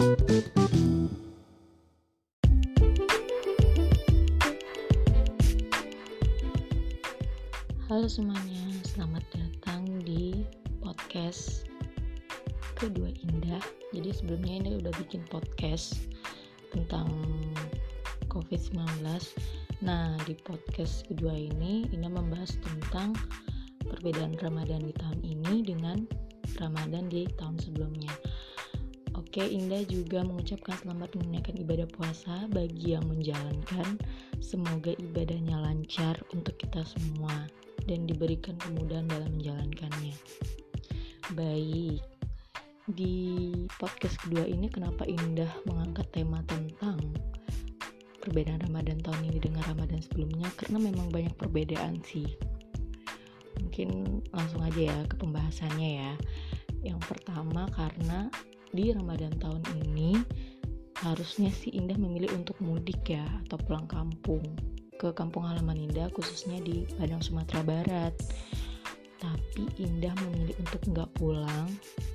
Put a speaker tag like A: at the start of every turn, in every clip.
A: Halo semuanya, selamat datang di podcast kedua Indah. Jadi sebelumnya ini udah bikin podcast tentang COVID-19. Nah, di podcast kedua ini Indah membahas tentang perbedaan Ramadan di tahun ini dengan Ramadan di tahun sebelumnya. Oke, Indah juga mengucapkan selamat menunaikan ibadah puasa bagi yang menjalankan. Semoga ibadahnya lancar untuk kita semua dan diberikan kemudahan dalam menjalankannya. Baik, di podcast kedua ini kenapa Indah mengangkat tema tentang perbedaan Ramadan tahun ini dengan Ramadan sebelumnya? Karena memang banyak perbedaan sih. Mungkin langsung aja ya ke pembahasannya ya. Yang pertama karena di Ramadan tahun ini harusnya sih Indah memilih untuk mudik ya atau pulang kampung ke kampung halaman Indah khususnya di Padang Sumatera Barat. Tapi Indah memilih untuk nggak pulang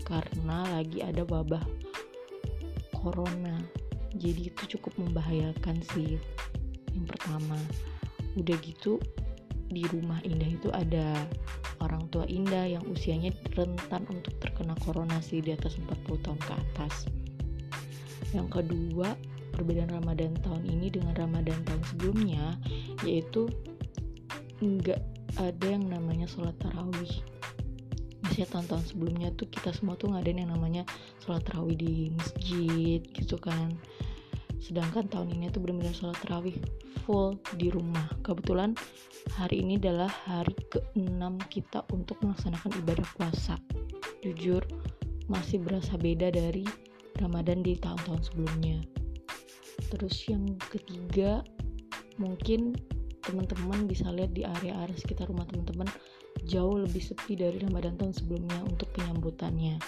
A: karena lagi ada wabah corona. Jadi itu cukup membahayakan sih yang pertama. Udah gitu di rumah Indah itu ada orang tua Indah yang usianya rentan untuk terkena corona sih di atas 40 tahun ke atas. Yang kedua, perbedaan Ramadan tahun ini dengan Ramadan tahun sebelumnya yaitu nggak ada yang namanya sholat tarawih. Biasanya tahun-tahun sebelumnya tuh kita semua tuh ngadain yang namanya sholat tarawih di masjid gitu kan. Sedangkan tahun ini tuh benar-benar sholat tarawih full di rumah. Kebetulan hari ini adalah hari ke-6 kita untuk melaksanakan ibadah puasa. Jujur, masih berasa beda dari Ramadan di tahun-tahun sebelumnya. Terus yang ketiga, mungkin teman-teman bisa lihat di area-area sekitar rumah teman-teman jauh lebih sepi dari Ramadan tahun sebelumnya untuk penyambutannya.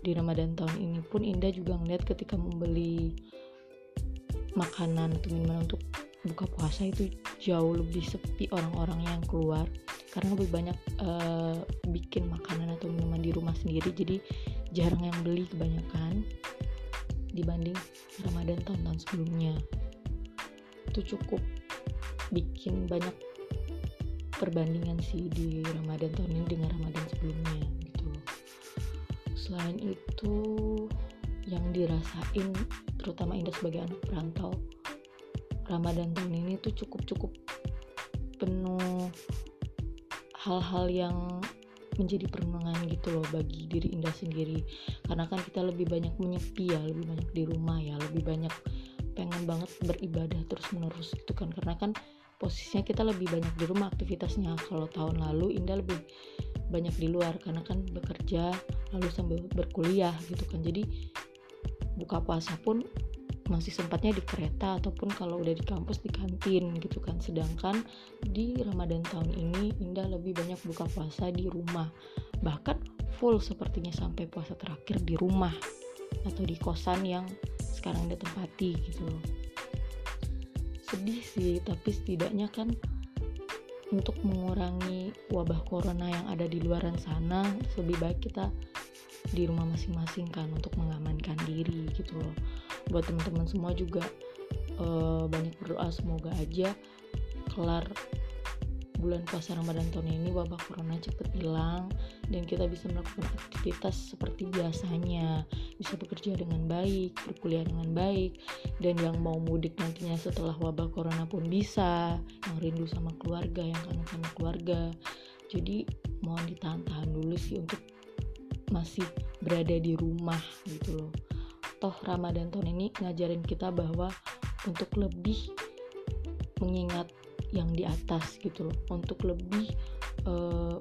A: Di Ramadan tahun ini pun Indah juga ngeliat ketika membeli makanan atau minuman untuk buka puasa itu jauh lebih sepi orang-orang yang keluar karena lebih banyak uh, bikin makanan atau minuman di rumah sendiri. Jadi jarang yang beli kebanyakan dibanding Ramadan tahun-tahun sebelumnya. Itu cukup bikin banyak perbandingan sih di Ramadan tahun ini dengan Ramadan sebelumnya gitu. Selain itu yang dirasain terutama Indah sebagai anak perantau. Ramadan tahun ini tuh cukup-cukup penuh hal-hal yang menjadi perenungan gitu loh bagi diri Indah sendiri. Karena kan kita lebih banyak menyepi ya lebih banyak di rumah ya lebih banyak pengen banget beribadah terus menerus gitu kan. Karena kan posisinya kita lebih banyak di rumah aktivitasnya. Kalau tahun lalu Indah lebih banyak di luar karena kan bekerja lalu sambil berkuliah gitu kan. Jadi buka puasa pun masih sempatnya di kereta ataupun kalau udah di kampus di kantin gitu kan. Sedangkan di Ramadan tahun ini Indah lebih banyak buka puasa di rumah. Bahkan full sepertinya sampai puasa terakhir di rumah atau di kosan yang sekarang dia tempati gitu sedih sih tapi setidaknya kan untuk mengurangi wabah corona yang ada di luaran sana lebih baik kita di rumah masing-masing kan untuk mengamankan diri gitu loh. Buat teman-teman semua juga uh, banyak berdoa semoga aja kelar bulan puasa Ramadan tahun ini wabah corona cepet hilang dan kita bisa melakukan aktivitas seperti biasanya. Bisa bekerja dengan baik berkuliah dengan baik dan yang mau mudik nantinya setelah wabah corona pun bisa yang rindu sama keluarga yang kangen sama keluarga. Jadi mohon ditahan-tahan dulu sih untuk masih berada di rumah gitu loh. Toh Ramadan tahun ini ngajarin kita bahwa untuk lebih mengingat yang di atas gitu loh. Untuk lebih uh,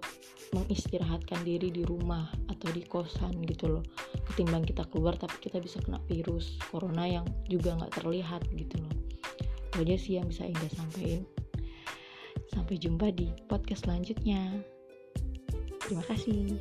A: mengistirahatkan diri di rumah atau di kosan gitu loh. Ketimbang kita keluar tapi kita bisa kena virus corona yang juga nggak terlihat gitu loh. Itu aja sih yang bisa Indah sampaikan. Sampai jumpa di podcast selanjutnya. Terima kasih